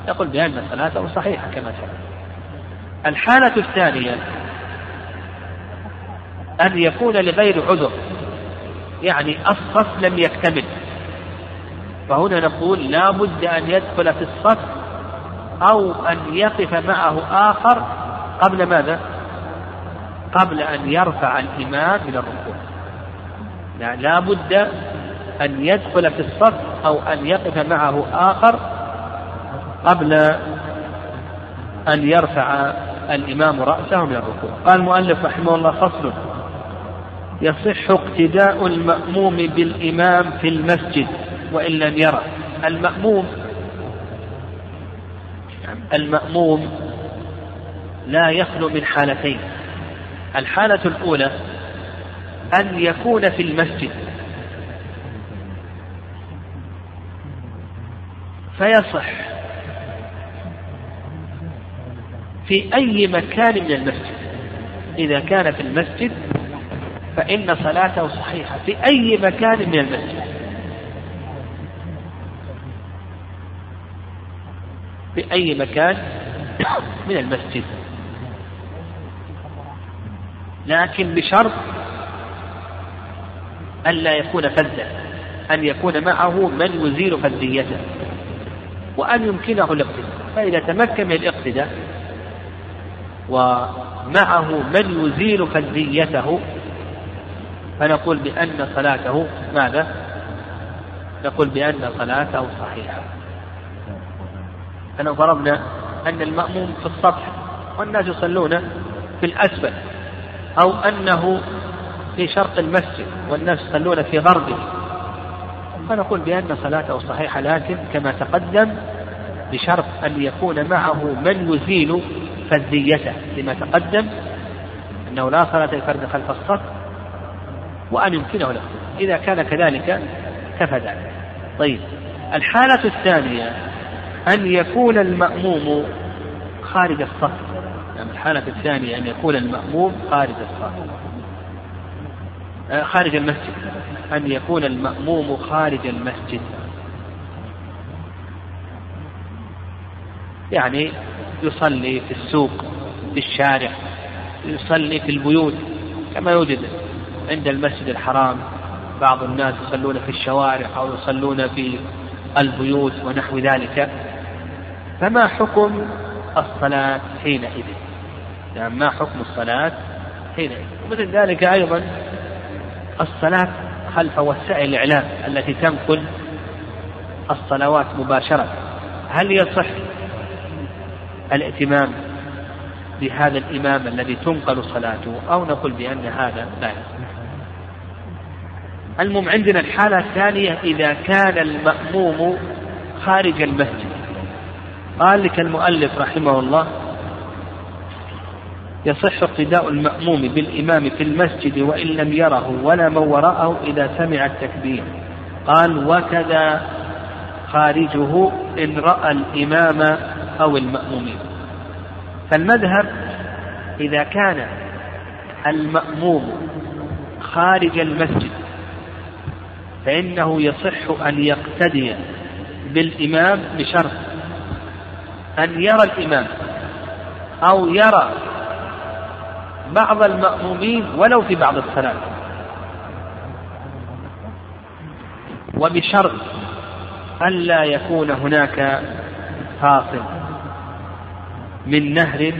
نقول بأن صلاته صحيحة كما سبق الحالة الثانية أن يكون لغير عذر يعني الصف لم يكتمل. فهنا نقول لا بد أن يدخل في الصف أو أن يقف معه آخر قبل ماذا؟ قبل أن يرفع الإمام من الركوع. لا بد أن يدخل في الصف أو أن يقف معه آخر قبل أن يرفع الإمام رأسه من الركوع. قال المؤلف رحمه الله فصل يصح اقتداء المأموم بالإمام في المسجد. وإن لم يرى. المأموم المأموم لا يخلو من حالتين. الحالة الأولى أن يكون في المسجد. فيصح في أي مكان من المسجد. إذا كان في المسجد فإن صلاته صحيحة في أي مكان من المسجد. في أي مكان من المسجد. لكن بشرط ألا يكون فذا أن يكون معه من يزيل فذيته وأن يمكنه الاقتداء. فإذا تمكن من الاقتداء ومعه من يزيل فذيته فنقول بأن صلاته ماذا؟ نقول بأن صلاته صحيحة. فلو فرضنا أن المأموم في السطح والناس يصلون في الأسفل أو أنه في شرق المسجد والناس يصلون في غربه. فنقول بأن صلاته صحيحة لكن كما تقدم بشرط أن يكون معه من يزيل فذيته لما تقدم أنه لا صلاة الفرد خلف الصف وأن يمكنه الاختلاف إذا كان كذلك كفى ذلك. طيب الحالة الثانية أن يكون المأموم خارج الصف. يعني الحالة الثانية أن يكون المأموم خارج الصف. آه، خارج المسجد. أن يكون المأموم خارج المسجد. يعني يصلي في السوق في الشارع يصلي في البيوت كما يوجد عند المسجد الحرام. بعض الناس يصلون في الشوارع أو يصلون في البيوت ونحو ذلك. فما حكم الصلاة حينئذ؟ يعني ما حكم الصلاة حينئذ؟ ومثل ذلك أيضا الصلاة خلف وسائل الإعلام التي تنقل الصلوات مباشرة. هل يصح الائتمام بهذا الإمام الذي تنقل صلاته أو نقول بأن هذا لا يصح المهم عندنا الحالة الثانية إذا كان المأموم خارج المسجد قال لك المؤلف رحمه الله يصح اقتداء المأموم بالإمام في المسجد وإن لم يره ولا من وراءه إذا سمع التكبير. قال وكذا خارجه إن رأى الإمام أو المأمومين فالمذهب إذا كان المأموم خارج المسجد فإنه يصح أن يقتدي بالإمام بشرط أن يرى الإمام أو يرى بعض المأمومين ولو في بعض الصلاة. وبشرط ألا يكون هناك فاصل من نهر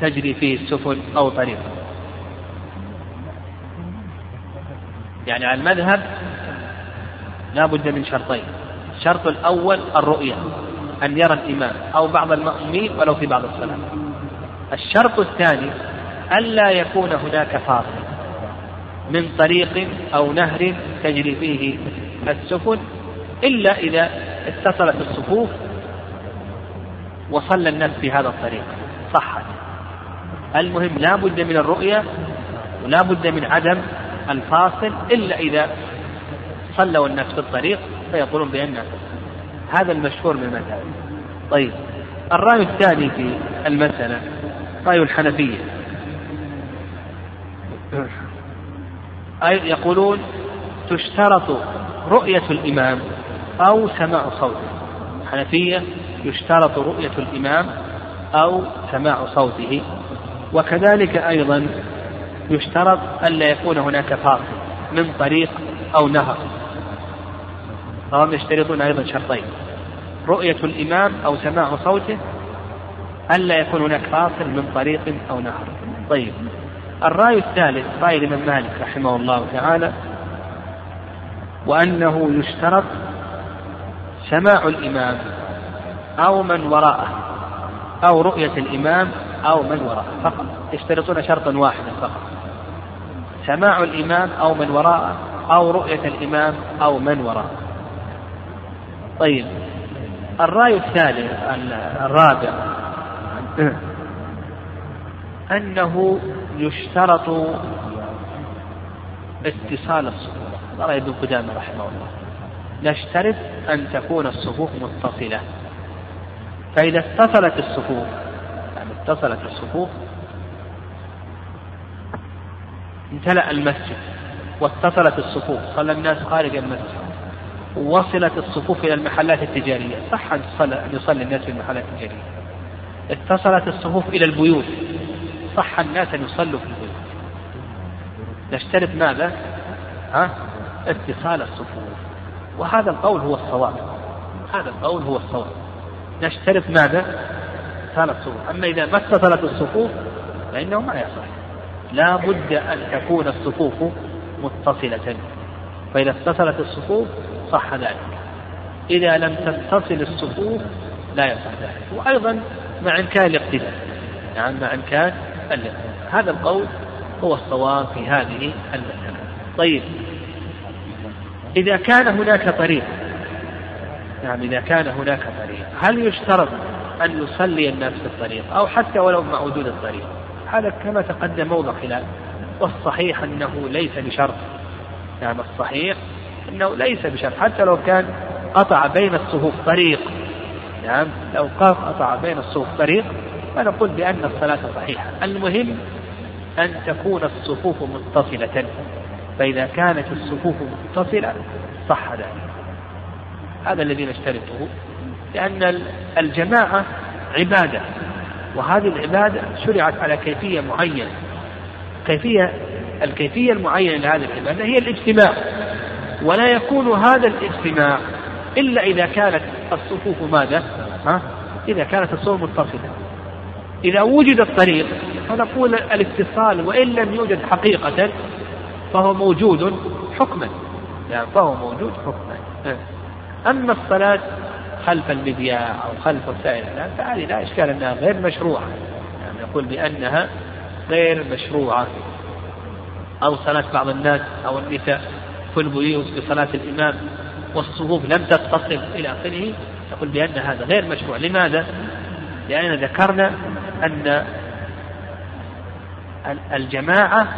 تجري فيه السفن أو طريق. يعني على المذهب لا بد من شرطين. الشرط الأول الرؤية. أن يرى الإمام أو بعض المأمومين ولو في بعض الصلاة. الشرط الثاني ألا يكون هناك فاصل من طريق أو نهر تجري فيه السفن إلا إذا اتصلت الصفوف وصلى الناس في هذا الطريق. صحت المهم لا بد من الرؤية ولا بد من عدم الفاصل إلا إذا صلوا الناس في الطريق فيقولون بأن هذا المشهور من المذهب. طيب الرأي الثاني في المسألة رأي الحنفية. أي يقولون تشترط رؤية الإمام أو سماع صوته. الحنفية يشترط رؤية الإمام أو سماع صوته. وكذلك أيضا يشترط ألا يكون هناك فاصل من طريق أو نهر. فهم يشترطون أيضا شرطين. رؤية الإمام أو سماع صوته ألا يكون هناك فاصل من طريق أو نهر. طيب. الرأي الثالث رأي الإمام مالك رحمه الله تعالى وأنه يشترط سماع الإمام أو من وراءه أو رؤية الإمام أو من وراءه فقط. يشترطون شرطا واحدا فقط. سماع الإمام أو من وراءه أو رؤية الإمام أو من وراءه. طيب. الرأي الثالث الرابع. أنه يشترط اتصال الصفوف. رأي ابن قدامة رحمه الله نشترط أن تكون الصفوف متصلة. فإذا اتصلت الصفوف يعني اتصلت الصفوف امتلأ المسجد واتصلت الصفوف صلى الناس خارج المسجد. وصلت الصفوف إلى المحلات التجارية. صح أن يصلي الناس في المحلات التجارية. اتصلت الصفوف إلى البيوت. صح الناس أن يصلوا في البيوت. نشترط ماذا؟ ها؟ اتصال الصفوف. وهذا القول هو الصواب. هذا القول هو الصواب. نشترط ماذا؟ اتصال الصفوف. أما إذا ما اتصلت الصفوف فإنه ما يصح. لا بد أن تكون الصفوف متصلة. فإذا اتصلت الصفوف صح ذلك. إذا لم تتصل الصفوف لا يصح ذلك. وأيضا مع إمكان الاقتداء. نعم مع إمكان الاقتداء. هذا القول هو الصواب في هذه المسألة. طيب. إذا كان هناك طريق نعم إذا كان هناك طريق هل يشترط أن يصلي الناس في الطريق أو حتى ولو مع وجود الطريق؟ هذا كما تقدم موضع خلاف. والصحيح أنه ليس بشرط. نعم الصحيح أنه ليس بشرط. حتى لو كان قطع بين الصفوف طريق نعم لو قطع بين الصفوف طريق فنقول بأن الصلاة صحيحة. المهم أن تكون الصفوف متصلة. فإذا كانت الصفوف متصلة صح ذلك. هذا الذي نشترطه. لأن الجماعة عبادة. وهذه العبادة شرعت على كيفية معينة. كيفية الكيفية المعينة لهذه العبادة هي الاجتماع. ولا يكون هذا الاجتماع إلا إذا كانت الصفوف ماذا؟ ها؟ إذا كانت الصفوف متصلة. إذا وجد الطريق فنقول الاتصال وإن لم يوجد حقيقة فهو موجود حكما. يعني فهو موجود حكما. أما الصلاة خلف المذياع أو خلف وسائل فهذه لا إشكال أنها غير مشروعة. يعني نقول بأنها غير مشروعة. أو صلاة بعض الناس أو النساء. في البيوت بصلاة الإمام والصفوف لم تتصل إلى آخره نقول بأن هذا غير مشروع. لماذا؟ لأننا ذكرنا أن الجماعة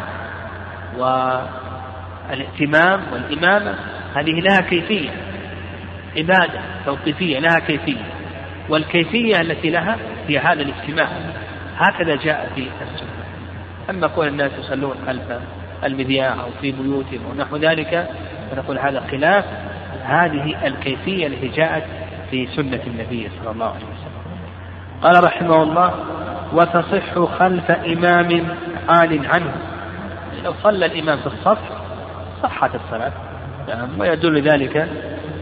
والاهتمام والإمامة هذه لها كيفية عبادة توقيفية لها كيفية والكيفية التي لها هي هذا الاجتماع. هكذا جاء في السنة. أما كون الناس يصلون خلف المذياع أو في بيوتهم ونحو ذلك فنقول هذا خلاف. هذه الكيفية التي جاءت في سنة النبي صلى الله عليه وسلم. قال رحمه الله وتصح خلف إمام عال عنه. لو صلى الإمام في الصف صحت الصلاة. ويدل ذلك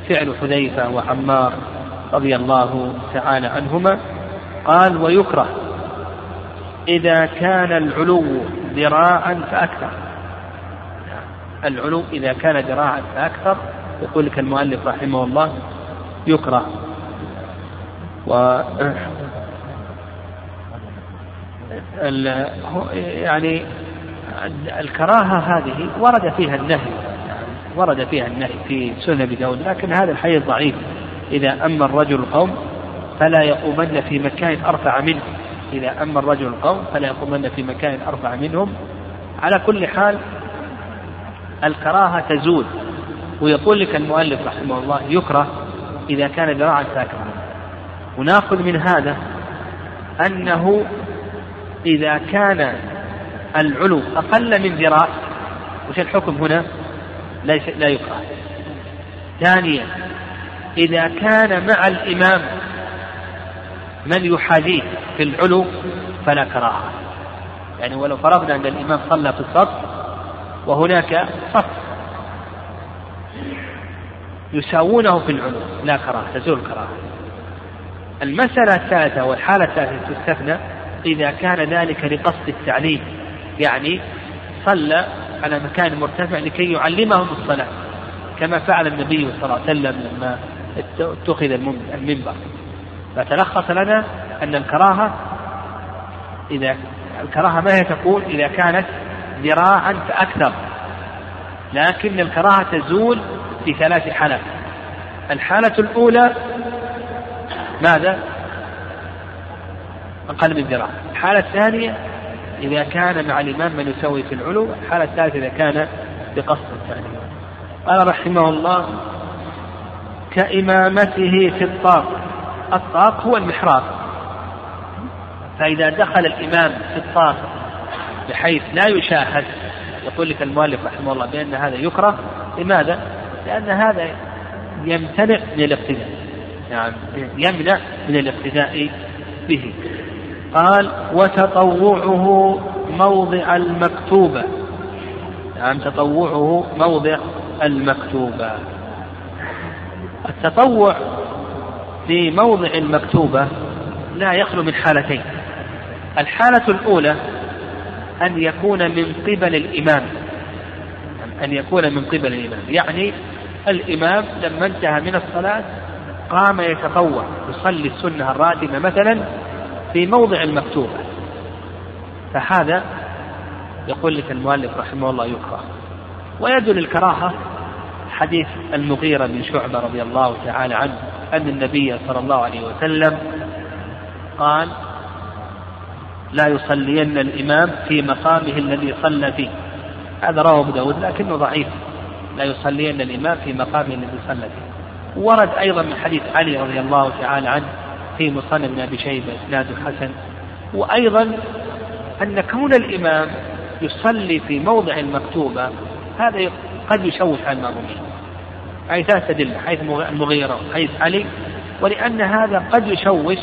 فعل حذيفة وعمار رضي الله تعالى عنهما. قال ويكره إذا كان العلو ذراعا فأكثر. العلو إذا كان ذراعا فأكثر يقول لك المؤلف رحمه الله يكره. و يعني الكراهة هذه ورد فيها النهي ورد فيها النهي في سنن أبي داود لكن هذا الحديث ضعيف. إذا أما الرجل القوم فلا يقومن في مكان أرفع منه. إذا أما الرجل القوم فلا يقومن في مكان أرفع منهم. على كل حال الكراهة تزول. ويقول لك المؤلف رحمه الله يكره إذا كان ذراعا ساكنا ونأخذ من هذا أنه إذا كان العلو أقل من ذراع وش الحكم هنا؟ لا لا يكره. ثانيا إذا كان مع الإمام من يحاذيه في العلو فلا كراهة. يعني ولو فرضنا أن الإمام صلى في الصف وهناك صف يساوونه في العلو لا كراهة تزول الكراهة المسألة الثالثة والحالة الثالثة تستثنى إذا كان ذلك لقصد التعليم يعني صلى على مكان مرتفع لكي يعلمهم الصلاة كما فعل النبي صلى الله عليه وسلم لما اتخذ المنبر. فتلخص لنا أن الكراهة إذا الكراهة ما هي تقول؟ إذا كانت ذراعا فأكثر. لكن الكراهة تزول في ثلاث حالات. الحالة الأولى ماذا؟ أقل من ذراع. الحالة الثانية إذا كان مع الإمام من يسوي في العلو. الحالة الثالثة إذا كان بقصد الثاني قال رحمه الله كإمامته في الطاق. الطاق هو المحراب. فإذا دخل الإمام في الطاق بحيث لا يشاهد. يقول لك المؤلف رحمه الله بأن هذا يكره. لماذا؟ لأن هذا يمتنع من الاقتداء. يعني يمنع من الاقتداء به. قال وتطوعه موضع المكتوبة. نعم تطوعه موضع المكتوبة. التطوع في موضع المكتوبة لا يخلو من حالتين. الحالة الأولى أن يكون من قبل الإمام. أن يكون من قبل الإمام. يعني الإمام لما انتهى من الصلاة قام يتطوع يصلي السنة الراتبة مثلا في موضع المكتوبة فهذا يقول لك المؤلف رحمه الله يكره ويدل الكراهة حديث المغيرة بن شعبة رضي الله تعالى عنه أن النبي صلى الله عليه وسلم قال لا يصلين الإمام في مقامه الذي صلى فيه. هذا رواه أبو داود لكنه ضعيف. لا يصلين الإمام في مقامه الذي صلى فيه. ورد أيضا من حديث علي رضي الله تعالى عنه في مصنف بن أبي شيبة إسناده حسن. وأيضا أن كون الإمام يصلي في موضع المكتوبة هذا قد يشوش على المأمومين أي أدلة حيث المغيرة حيث علي ولأن هذا قد يشوش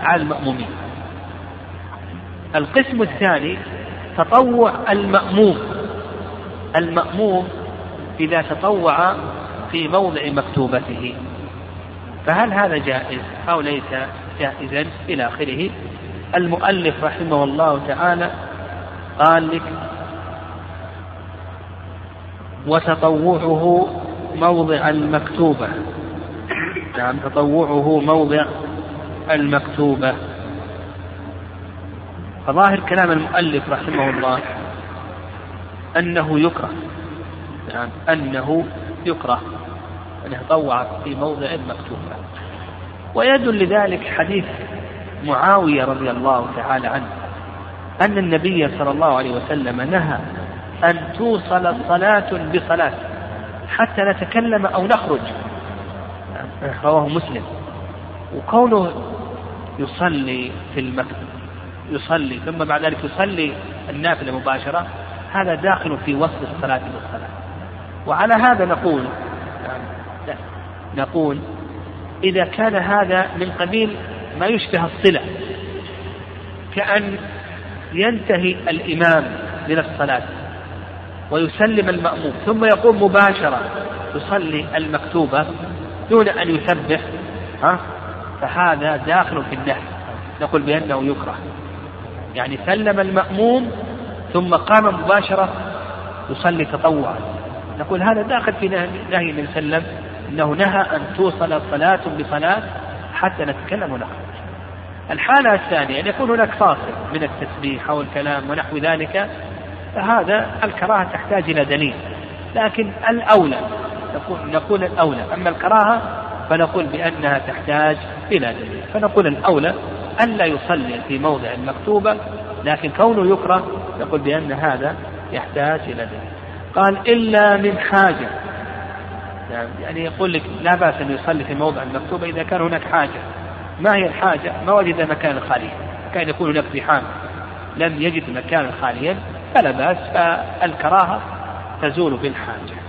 على المأمومين. القسم الثاني تطوع المأموم. المأموم إذا تطوع في موضع مكتوبته. فهل هذا جائز أو ليس جائزا إلى آخره؟ المؤلف رحمه الله تعالى قال لك وتطوعه موضع المكتوبة. نعم تطوعه موضع المكتوبة. فظاهر كلام المؤلف رحمه الله أنه يكره نعم أنه يكره أن يتطوع في موضع مكتوبة ويدل لذلك حديث معاوية رضي الله تعالى عنه أن النبي صلى الله عليه وسلم نهى أن توصل صلاة بصلاة حتى نتكلم أو نخرج. رواه مسلم. وكونه يصلي في المكتب يصلي ثم بعد ذلك يصلي النافلة مباشرة هذا داخل في وصف الصلاة بالصلاة وعلى هذا نقول نقول إذا كان هذا من قبيل ما يشبه الصلة كأن ينتهي الإمام من الصلاة ويسلم المأموم ثم يقوم مباشرة يصلي المكتوبة دون أن يسبح ها؟ فهذا داخل في النهي نقول بأنه يكره. يعني سلم المأموم ثم قام مباشرة يصلي تطوعا. نقول هذا داخل في نهي من سلم إنه نهى أن توصل صلاة بصلاة حتى نتكلم ونخرج. الحالة الثانية أن يكون هناك فاصل من التسبيح أو الكلام ونحو ذلك فهذا الكراهة تحتاج إلى دليل. لكن الأولى نقول, نقول الأولى. أما الكراهة فنقول بأنها تحتاج إلى دليل. فنقول الأولى ألا يصلي في موضع المكتوبة لكن كونه يكره نقول بأن هذا يحتاج إلى دليل قال إلا من حاجة. يعني يقول لك لا بأس أن يصلي في موضع المكتوبة إذا كان هناك حاجة. ما هي الحاجة؟ ما وجد مكانا خاليا كان يكون هناك زحام. لم يجد مكانا خاليا فلا بأس فالكراهة تزول بالحاجة.